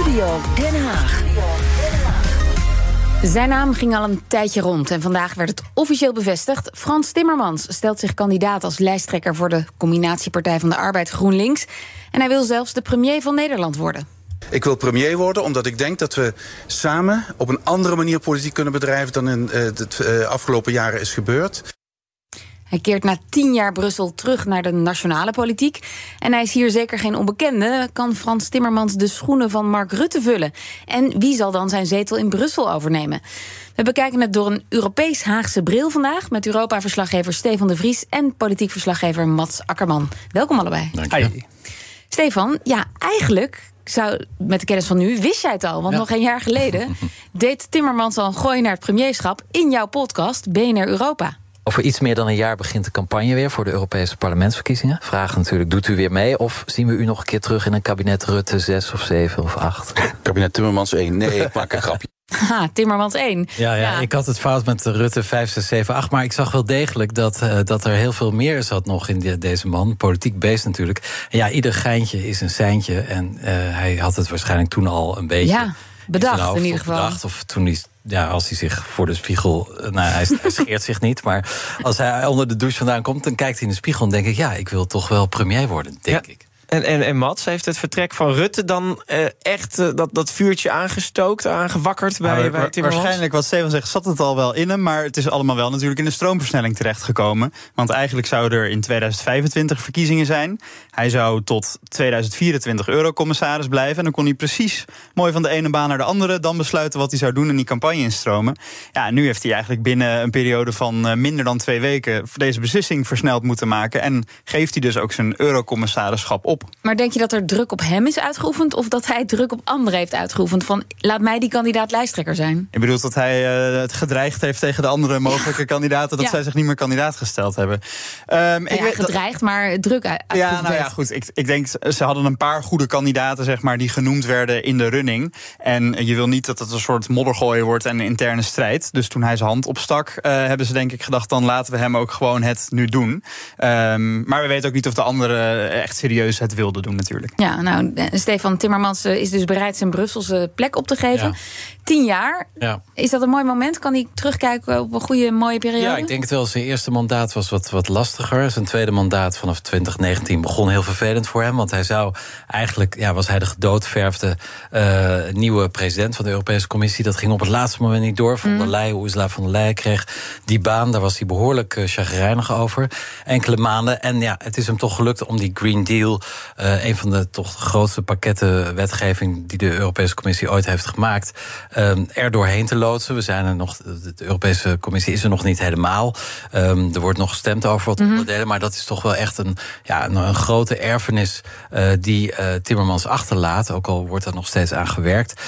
Studio Den Haag. Zijn naam ging al een tijdje rond en vandaag werd het officieel bevestigd. Frans Timmermans stelt zich kandidaat als lijsttrekker voor de combinatiepartij van de Arbeid GroenLinks. En hij wil zelfs de premier van Nederland worden. Ik wil premier worden omdat ik denk dat we samen op een andere manier politiek kunnen bedrijven dan in de uh, afgelopen jaren is gebeurd. Hij keert na tien jaar Brussel terug naar de nationale politiek. En hij is hier zeker geen onbekende. Kan Frans Timmermans de schoenen van Mark Rutte vullen? En wie zal dan zijn zetel in Brussel overnemen? We bekijken het door een Europees Haagse bril vandaag... met Europa-verslaggever Stefan de Vries en politiek verslaggever Mats Akkerman. Welkom allebei. Dank je. Stefan, ja, eigenlijk zou, met de kennis van nu, wist jij het al. Want ja. nog een jaar geleden deed Timmermans al een gooi naar het premierschap... in jouw podcast BNR Europa. Over iets meer dan een jaar begint de campagne weer voor de Europese parlementsverkiezingen. Vraag natuurlijk, doet u weer mee? Of zien we u nog een keer terug in een kabinet Rutte 6 of 7 of 8? Kabinet Timmermans 1. Nee, ik maak een grapje. Ha, Timmermans 1. Ja, ja, ja, ik had het fout met Rutte 5, 6, 7, 8. Maar ik zag wel degelijk dat, uh, dat er heel veel meer zat nog in deze man. Politiek beest natuurlijk. En ja, ieder geintje is een seintje. En uh, hij had het waarschijnlijk toen al een beetje... Ja, bedacht in, in ieder geval. Bedacht, of toen hij ja, als hij zich voor de spiegel. Nou, hij, hij scheert zich niet. Maar als hij onder de douche vandaan komt, dan kijkt hij in de spiegel en denk ik: ja, ik wil toch wel premier worden, denk ja. ik. En, en, en Mats, heeft het vertrek van Rutte dan uh, echt uh, dat, dat vuurtje aangestookt, aangewakkerd bij, nou, bij Timmermans? Waarschijnlijk, wat Steven zegt, zat het al wel in hem. Maar het is allemaal wel natuurlijk in de stroomversnelling terechtgekomen. Want eigenlijk zouden er in 2025 verkiezingen zijn. Hij zou tot 2024 eurocommissaris blijven. En dan kon hij precies mooi van de ene baan naar de andere... dan besluiten wat hij zou doen in die campagne instromen. Ja, en nu heeft hij eigenlijk binnen een periode van uh, minder dan twee weken... deze beslissing versneld moeten maken. En geeft hij dus ook zijn eurocommissarisschap op. Maar denk je dat er druk op hem is uitgeoefend... of dat hij druk op anderen heeft uitgeoefend? Van laat mij die kandidaat lijsttrekker zijn. Ik bedoel dat hij uh, het gedreigd heeft tegen de andere mogelijke ja. kandidaten... dat ja. zij zich niet meer kandidaat gesteld hebben. Um, ik ja, weet, gedreigd, maar druk uitgeoefend. Ja, nou ja, goed. Ik, ik denk, ze hadden een paar goede kandidaten... zeg maar, die genoemd werden in de running. En je wil niet dat het een soort moddergooien wordt en een interne strijd. Dus toen hij zijn hand opstak, uh, hebben ze denk ik gedacht... dan laten we hem ook gewoon het nu doen. Um, maar we weten ook niet of de anderen echt serieus het wilden doen natuurlijk. Ja, nou, Stefan Timmermans is dus bereid zijn Brusselse plek op te geven. Ja. Tien jaar. Ja. Is dat een mooi moment? Kan hij terugkijken op een goede, mooie periode? Ja, ik denk het wel. Zijn eerste mandaat was wat, wat lastiger. Zijn tweede mandaat vanaf 2019 begon heel vervelend voor hem. Want hij zou eigenlijk, ja, was hij de gedoodverfde uh, nieuwe president van de Europese Commissie. Dat ging op het laatste moment niet door. Van mm. der Leyen, Ursula van der Leyen kreeg die baan. Daar was hij behoorlijk uh, chagrijnig over. Enkele maanden. En ja, het is hem toch gelukt om die Green Deal... Uh, een van de toch grootste pakketten wetgeving die de Europese Commissie ooit heeft gemaakt, um, er doorheen te loodsen. We zijn er nog, de Europese Commissie is er nog niet helemaal. Um, er wordt nog gestemd over wat mm -hmm. onderdelen, maar dat is toch wel echt een, ja, een, een grote erfenis uh, die uh, Timmermans achterlaat. Ook al wordt er nog steeds aan gewerkt.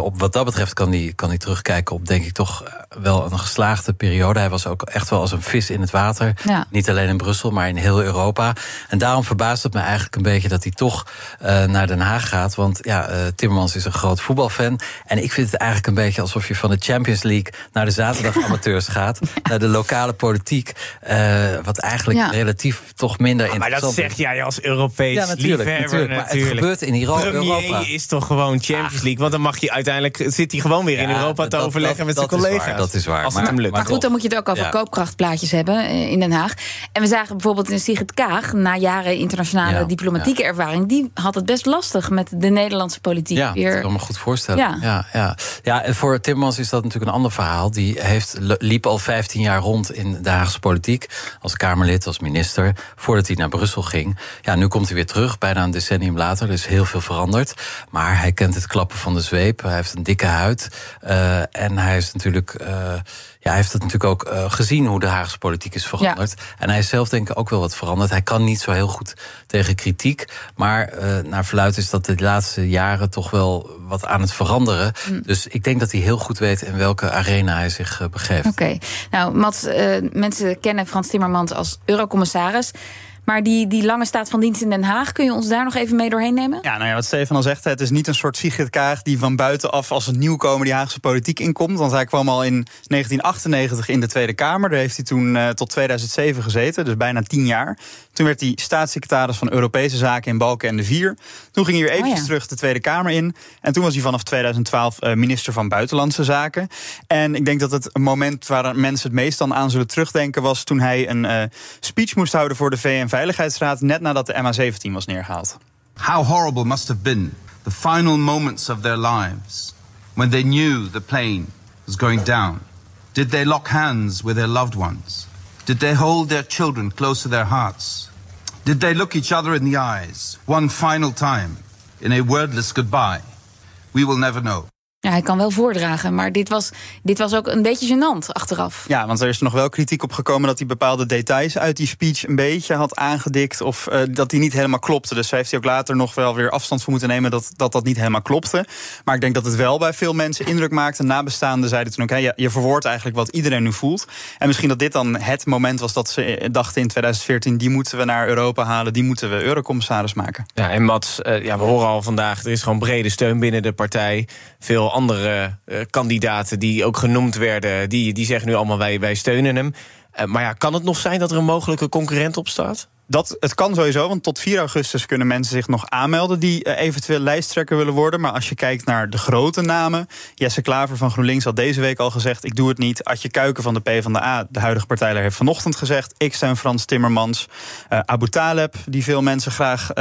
Op wat dat betreft kan hij kan die terugkijken op, denk ik, toch wel een geslaagde periode. Hij was ook echt wel als een vis in het water. Ja. Niet alleen in Brussel, maar in heel Europa. En daarom verbaast het me eigenlijk een beetje dat hij toch uh, naar Den Haag gaat. Want ja, uh, Timmermans is een groot voetbalfan. En ik vind het eigenlijk een beetje alsof je van de Champions League naar de zaterdagamateurs gaat. Naar de lokale politiek. Uh, wat eigenlijk ja. relatief toch minder ah, maar interessant Maar dat zeg jij als Europees ja, natuurlijk, liefhebber. Natuurlijk, maar het gebeurt in Euro Premier Europa. is toch gewoon Champions League? Want dan mag je uiteindelijk zit hij gewoon weer in Europa te dat, overleggen dat, met zijn collega's. Is waar, dat is waar. Als maar, het hem lukt. Maar goed, dan moet je het ook over ja. koopkrachtplaatjes hebben in Den Haag. En we zagen bijvoorbeeld in Sigrid Kaag, na jaren internationale Ja, diplomatieke ja. ervaring, die had het best lastig met de Nederlandse politiek. Ja, weer. dat kan me goed voorstellen. Ja. Ja. Ja, ja. en voor Timmermans is dat natuurlijk een ander verhaal. Die heeft, liep al 15 jaar rond in de Haagse politiek. Als Kamerlid, als minister. Voordat hij naar Brussel ging. Ja, nu komt hij weer terug, bijna een decennium later. Er is heel veel veranderd. Maar hij kent het klappen van de zweep. Hij heeft een dikke huid. Uh, en hij is natuurlijk. Uh, ja, hij heeft het natuurlijk ook uh, gezien hoe de Haagse politiek is veranderd. Ja. En hij is zelf denk ik ook wel wat veranderd. Hij kan niet zo heel goed tegen kritiek. Maar uh, naar verluid is dat de laatste jaren toch wel wat aan het veranderen. Mm. Dus ik denk dat hij heel goed weet in welke arena hij zich uh, begeeft. Oké. Okay. Nou, Mats, mensen kennen Frans Timmermans als eurocommissaris. Maar die, die lange staat van dienst in Den Haag, kun je ons daar nog even mee doorheen nemen? Ja, nou ja, wat Stefan al zegt, het is niet een soort Sigrid Kaag die van buitenaf als een nieuwkomer die Haagse politiek inkomt. Want hij kwam al in 1998 in de Tweede Kamer. Daar heeft hij toen uh, tot 2007 gezeten, dus bijna tien jaar. Toen werd hij staatssecretaris van Europese Zaken in Balken en de Vier. Toen ging hij weer eventjes oh terug de Tweede Kamer in. En toen was hij vanaf 2012 uh, minister van Buitenlandse Zaken. En ik denk dat het moment waar mensen het meest dan aan zullen terugdenken was toen hij een uh, speech moest houden voor de VN-veiligheidsraad net nadat de MH17 was neergehaald. How horrible must have been the final moments of their lives when they knew the plane was going down. Did they lock hands with their loved ones? Did they hold their children close to their hearts? Did they look each other in the eyes one final time in a wordless goodbye? We will never know. Ja, hij kan wel voordragen, maar dit was, dit was ook een beetje gênant achteraf. Ja, want er is nog wel kritiek op gekomen dat hij bepaalde details uit die speech een beetje had aangedikt. Of uh, dat die niet helemaal klopte. Dus heeft hij ook later nog wel weer afstand van moeten nemen dat, dat dat niet helemaal klopte. Maar ik denk dat het wel bij veel mensen indruk maakte. Nabestaanden zeiden toen ook: hey, je, je verwoordt eigenlijk wat iedereen nu voelt. En misschien dat dit dan het moment was dat ze dachten in 2014: die moeten we naar Europa halen, die moeten we eurocommissaris maken. Ja, en Mats, uh, ja, we horen al vandaag: er is gewoon brede steun binnen de partij. Veel andere uh, kandidaten die ook genoemd werden, die, die zeggen nu allemaal wij, wij steunen hem. Uh, maar ja, kan het nog zijn dat er een mogelijke concurrent op staat? Dat, het kan sowieso, want tot 4 augustus kunnen mensen zich nog aanmelden die uh, eventueel lijsttrekker willen worden. Maar als je kijkt naar de grote namen. Jesse Klaver van GroenLinks had deze week al gezegd: ik doe het niet. Adje Kuiken van de PvdA, de huidige partijleider, heeft vanochtend gezegd: ik steun Frans Timmermans. Uh, Abu Taleb, die veel mensen graag uh,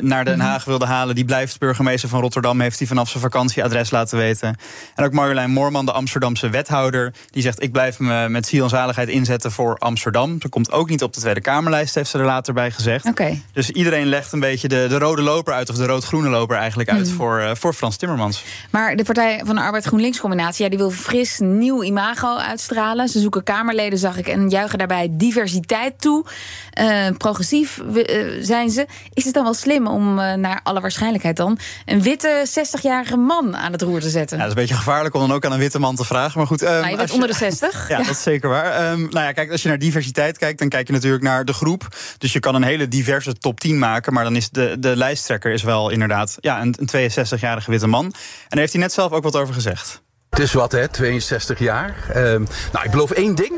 naar Den Haag wilde halen, die blijft burgemeester van Rotterdam, heeft hij vanaf zijn vakantieadres laten weten. En ook Marjolein Moorman, de Amsterdamse wethouder, die zegt: ik blijf me met ziel en zaligheid inzetten voor Amsterdam. Ze komt ook niet op de Tweede Kamerlijst, heeft ze er later bij gezegd. Okay. Dus iedereen legt een beetje de, de rode loper uit, of de rood-groene loper eigenlijk uit Hmm. voor, uh, voor Frans Timmermans. Maar de Partij van de Arbeid GroenLinks combinatie, ja, die wil fris nieuw imago uitstralen. Ze zoeken Kamerleden, zag ik, en juichen daarbij diversiteit toe. Uh, progressief uh, zijn ze. Is het dan wel slim om naar alle waarschijnlijkheid dan een witte 60-jarige man aan het roer te zetten? Ja, dat is een beetje gevaarlijk om dan ook aan een witte man te vragen. Maar goed, um, nou, je bent onder de 60. ja, ja, dat is zeker waar. Um, nou ja, kijk, als je naar diversiteit kijkt, dan kijk je natuurlijk naar de groep. Dus je kan een hele diverse top 10 maken. Maar dan is de, de lijsttrekker is wel inderdaad ja, een, een 62-jarige witte man. En daar heeft hij net zelf ook wat over gezegd. Het is wat, hè, 62 jaar. Um, nou, ik beloof één ding.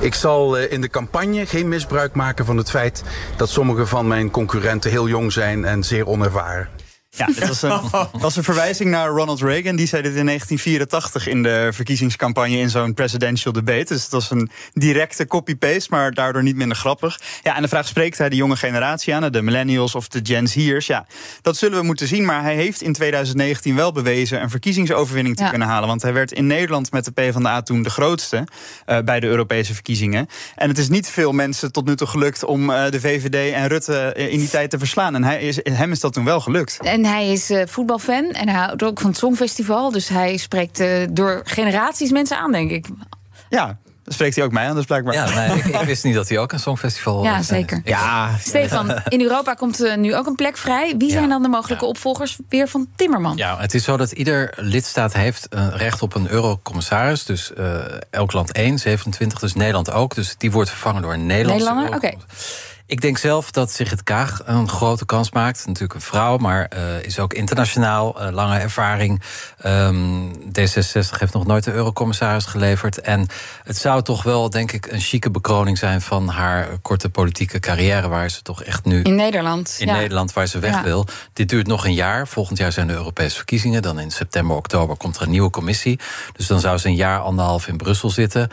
Ik zal uh, in de campagne geen misbruik maken van het feit dat sommige van mijn concurrenten heel jong zijn en zeer onervaren. Ja, dit was een, was een verwijzing naar Ronald Reagan. Die zei dit in 1984 in de verkiezingscampagne in zo'n presidential debate. Dus het was een directe copy-paste, maar daardoor niet minder grappig. Ja, en de vraag spreekt hij de jonge generatie aan, de millennials of de Gen Z'ers. Ja, dat zullen we moeten zien. Maar hij heeft in 2019 wel bewezen een verkiezingsoverwinning te ja. kunnen halen. Want hij werd in Nederland met de PvdA toen de grootste uh, bij de Europese verkiezingen. En het is niet veel mensen tot nu toe gelukt om uh, de VVD en Rutte in die tijd te verslaan. En hij is, hem is dat toen wel gelukt. En hij is uh, voetbalfan en hij houdt ook van het Songfestival. Dus hij spreekt uh, door generaties mensen aan, denk ik. Ja, spreekt hij ook mij aan, dus blijkbaar. Ja, nee, ik, ik, wist niet dat hij ook een songfestival Ja, zeker. Ja. Stefan, in Europa komt uh, nu ook een plek vrij. Wie zijn ja. dan de mogelijke ja. opvolgers weer van Timmerman? Ja, het is zo dat ieder lidstaat heeft uh, recht op een eurocommissaris. Dus uh, elk land één, 27, dus Nederland ook. Dus die wordt vervangen door een Nederlandse Nederlander? Oké. Okay. Ik denk zelf dat Sigrid Kaag een grote kans maakt. Natuurlijk een vrouw, maar uh, is ook internationaal. Uh, lange ervaring. Um, D66 heeft nog nooit een eurocommissaris geleverd. En het zou toch wel, denk ik, een chique bekroning zijn... van haar korte politieke carrière... waar ze toch echt nu... In Nederland. In ja. Nederland, waar ze weg ja. wil. Dit duurt nog een jaar. Volgend jaar zijn de Europese verkiezingen. Dan in september, oktober komt er een nieuwe commissie. Dus dan zou ze een jaar, anderhalf in Brussel zitten.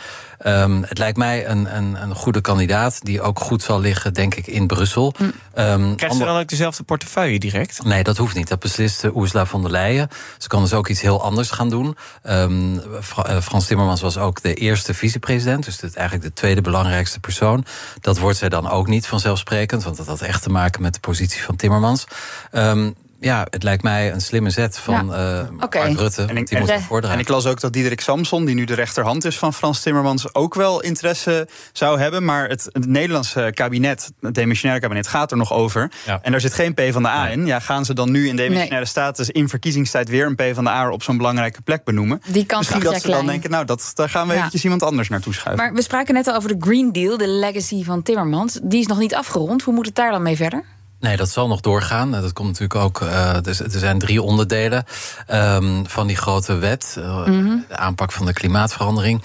Um, het lijkt mij een, een, een goede kandidaat... die ook goed zal liggen, denk ik, in Brussel. Um, Krijgt ze dan ook dezelfde portefeuille direct? Nee, dat hoeft niet. Dat beslist uh, Ursula von der Leyen. Ze kan dus ook iets heel anders gaan doen. Um, Fra uh, Frans Timmermans was ook de eerste vicepresident. Dus dat eigenlijk de tweede belangrijkste persoon. Dat wordt zij dan ook niet vanzelfsprekend. Want dat had echt te maken met de positie van Timmermans. Um, ja, het lijkt mij een slimme zet van Ja. eh Rutte. En ik- die en- het voordragen. En ik las ook dat Diederik Samson, die nu de rechterhand is van Frans Timmermans, ook wel interesse zou hebben. Maar het, het Nederlandse kabinet, het demissionaire kabinet, gaat er nog over. Ja. En daar zit geen P van de A in. Ja, gaan ze dan nu in demissionaire status in verkiezingstijd weer een P van de A op zo'n belangrijke plek benoemen? Die kans Misschien dat ze dan denken, nou, dat, daar gaan we Ja. eventjes iemand anders naartoe schuiven. Maar we spraken net al over de Green Deal, de legacy van Timmermans. Die is nog niet afgerond. Hoe moet het daar dan mee verder? Nee, dat zal nog doorgaan. Eh, Dat komt natuurlijk ook. dus er zijn drie onderdelen ehm, van die grote wet. eh, Mhm. De aanpak van de klimaatverandering.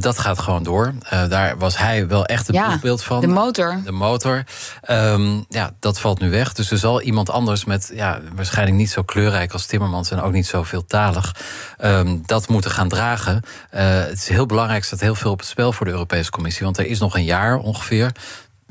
Dat gaat gewoon door. Daar was hij wel echt het Ja, boegbeeld van. de motor. De motor. Ehm, ja, dat valt nu weg. Dus er zal iemand anders met ja, waarschijnlijk niet zo kleurrijk als Timmermans en ook niet zo veeltalig ehm, dat moeten gaan dragen. Het is heel belangrijk, er staat heel veel op het spel voor de Europese Commissie. Want er is nog een jaar ongeveer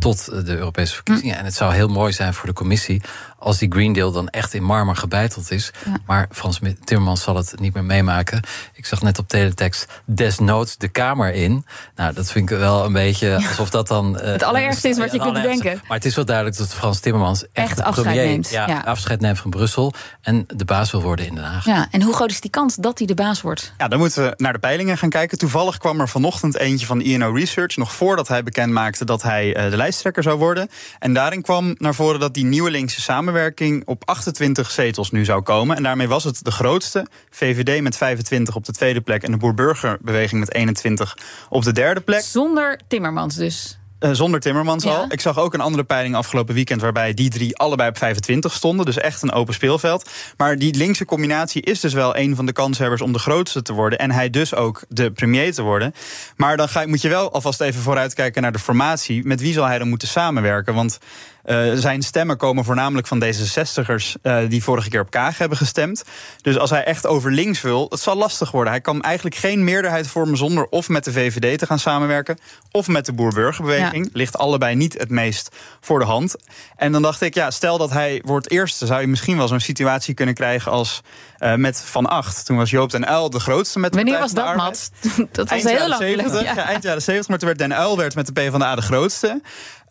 tot de Europese verkiezingen. En het zou heel mooi zijn voor de commissie als die Green Deal dan echt in marmer gebeiteld is. Maar Frans Timmermans zal het niet meer meemaken. Ik zag net op teletext desnoods de Kamer in. Nou, dat vind ik wel een beetje alsof dat dan... eh, Het allerergste is wat je kunt bedenken. Maar het is wel duidelijk dat Frans Timmermans echt, Echt afscheid premier, neemt, Ja, ja. afscheid neemt van Brussel en de baas wil worden in Den Haag. Ja, en hoe groot is die kans dat hij de baas wordt? Ja, dan moeten we naar de peilingen gaan kijken. Toevallig kwam er vanochtend eentje van INO Research... nog voordat hij bekend maakte dat hij eh, de zou worden. En daarin kwam naar voren dat die nieuwe linkse samenwerking... op 28 zetels nu zou komen. En daarmee was het de grootste. VVD met 25 op de tweede plek... en de Boer-Burgerbeweging met 21 op de derde plek. Zonder Timmermans dus. Eh, zonder Timmermans Ja. al. Ik zag ook een andere peiling afgelopen weekend... waarbij die drie allebei op 25 stonden. Dus echt een open speelveld. Maar die linkse combinatie is dus wel een van de kanshebbers... om de grootste te worden. En hij dus ook de premier te worden. Maar dan ga, moet je wel alvast even vooruitkijken naar de formatie. Met wie zal hij dan moeten samenwerken? Want eh, zijn stemmen komen voornamelijk van D66'ers... eh, die vorige keer op Kaag hebben gestemd. Dus als hij echt over links wil, het zal lastig worden. Hij kan eigenlijk geen meerderheid vormen zonder of met de VVD te gaan samenwerken... of met de Boer-Burgerbeweging. Ligt allebei niet het meest voor de hand. En dan dacht ik, ja, stel dat hij wordt eerste... zou je misschien wel zo'n situatie kunnen krijgen als eh, met Van Acht. Toen was Joop den Uyl de grootste met de Wanneer was dat. Mats? Dat was Eind heel lang 70, geleden. ja. eind jaren 70, maar toen werd Den Uyl werd met de PvdA de grootste.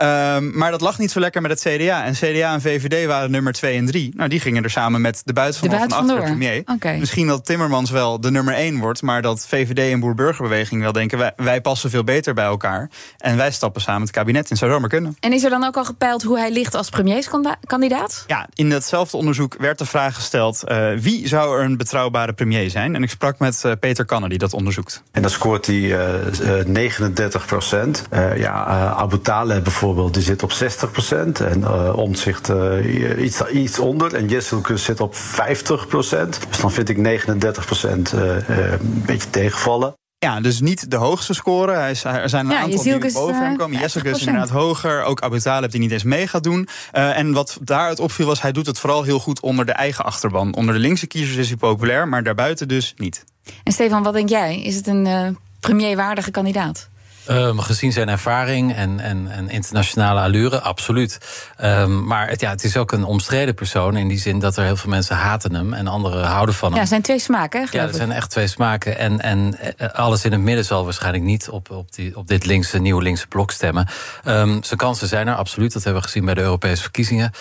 Ehm, maar dat lag niet zo lekker met het CDA. En CDA en VVD waren nummer 2 en 3. Nou, die gingen er samen met de buiten De van achter premier. Misschien dat Timmermans wel de nummer 1 wordt, maar dat VVD en Boer-Burgerbeweging wel denken: wij, wij passen veel beter bij elkaar. En wij stappen samen het kabinet in. Zou zomaar kunnen. En is er dan ook al gepeild hoe hij ligt als premierskandidaat? Ja, in datzelfde onderzoek werd de vraag gesteld: eh, wie zou er een betrouwbare premier zijn? En ik sprak met eh, Peter Kanner, die dat onderzoekt. En dan scoort hij eh, eh, 39 procent. ja, eh, Abu Taleb bijvoorbeeld, die zit op 60 procent. En eh Omtzigt eh, iets, iets onder. En Jesselkus zit op 50 procent. Dus dan vind ik 39 procent eh, eh, een beetje tegenvallen. Ja, dus niet de hoogste score. Hij is, er zijn een Ja, aantal die boven hem komen. 50%. Jesselkus is inderdaad hoger. Ook Abu Talib die niet eens mee gaat doen. Eh, en wat daaruit opviel was, hij doet het vooral heel goed onder de eigen achterban. Onder de linkse kiezers is hij populair, maar daarbuiten dus niet. En Stefan, wat denk jij? Is het een eh, premierwaardige kandidaat? Ehm, gezien zijn ervaring en, en, en internationale allure, absoluut. Ehm, maar het, ja, het is ook een omstreden persoon in die zin dat er heel veel mensen haten hem en anderen houden van hem. Ja, er zijn twee smaken, hè, Ja, er ik. zijn echt twee smaken. En, en eh, alles in het midden zal waarschijnlijk niet op, op, die, op dit linkse, nieuwe linkse blok stemmen. Ehm, zijn kansen zijn er, absoluut. Dat hebben we gezien bij de Europese verkiezingen.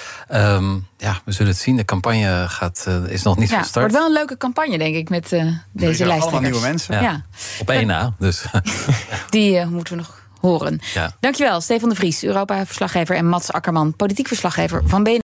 Ja, we zullen het zien. De campagne gaat, eh, is nog niet Ja, van het wordt wel een leuke campagne, denk ik, met eh, deze lijsttrekkers. Allemaal nieuwe mensen. Ja. Ja, Op één na. Dus die eh, moeten we nog horen. ja. Dankjewel, Stefan de Vries, Europa-verslaggever... en Mats Akkerman, politiek verslaggever van BNR.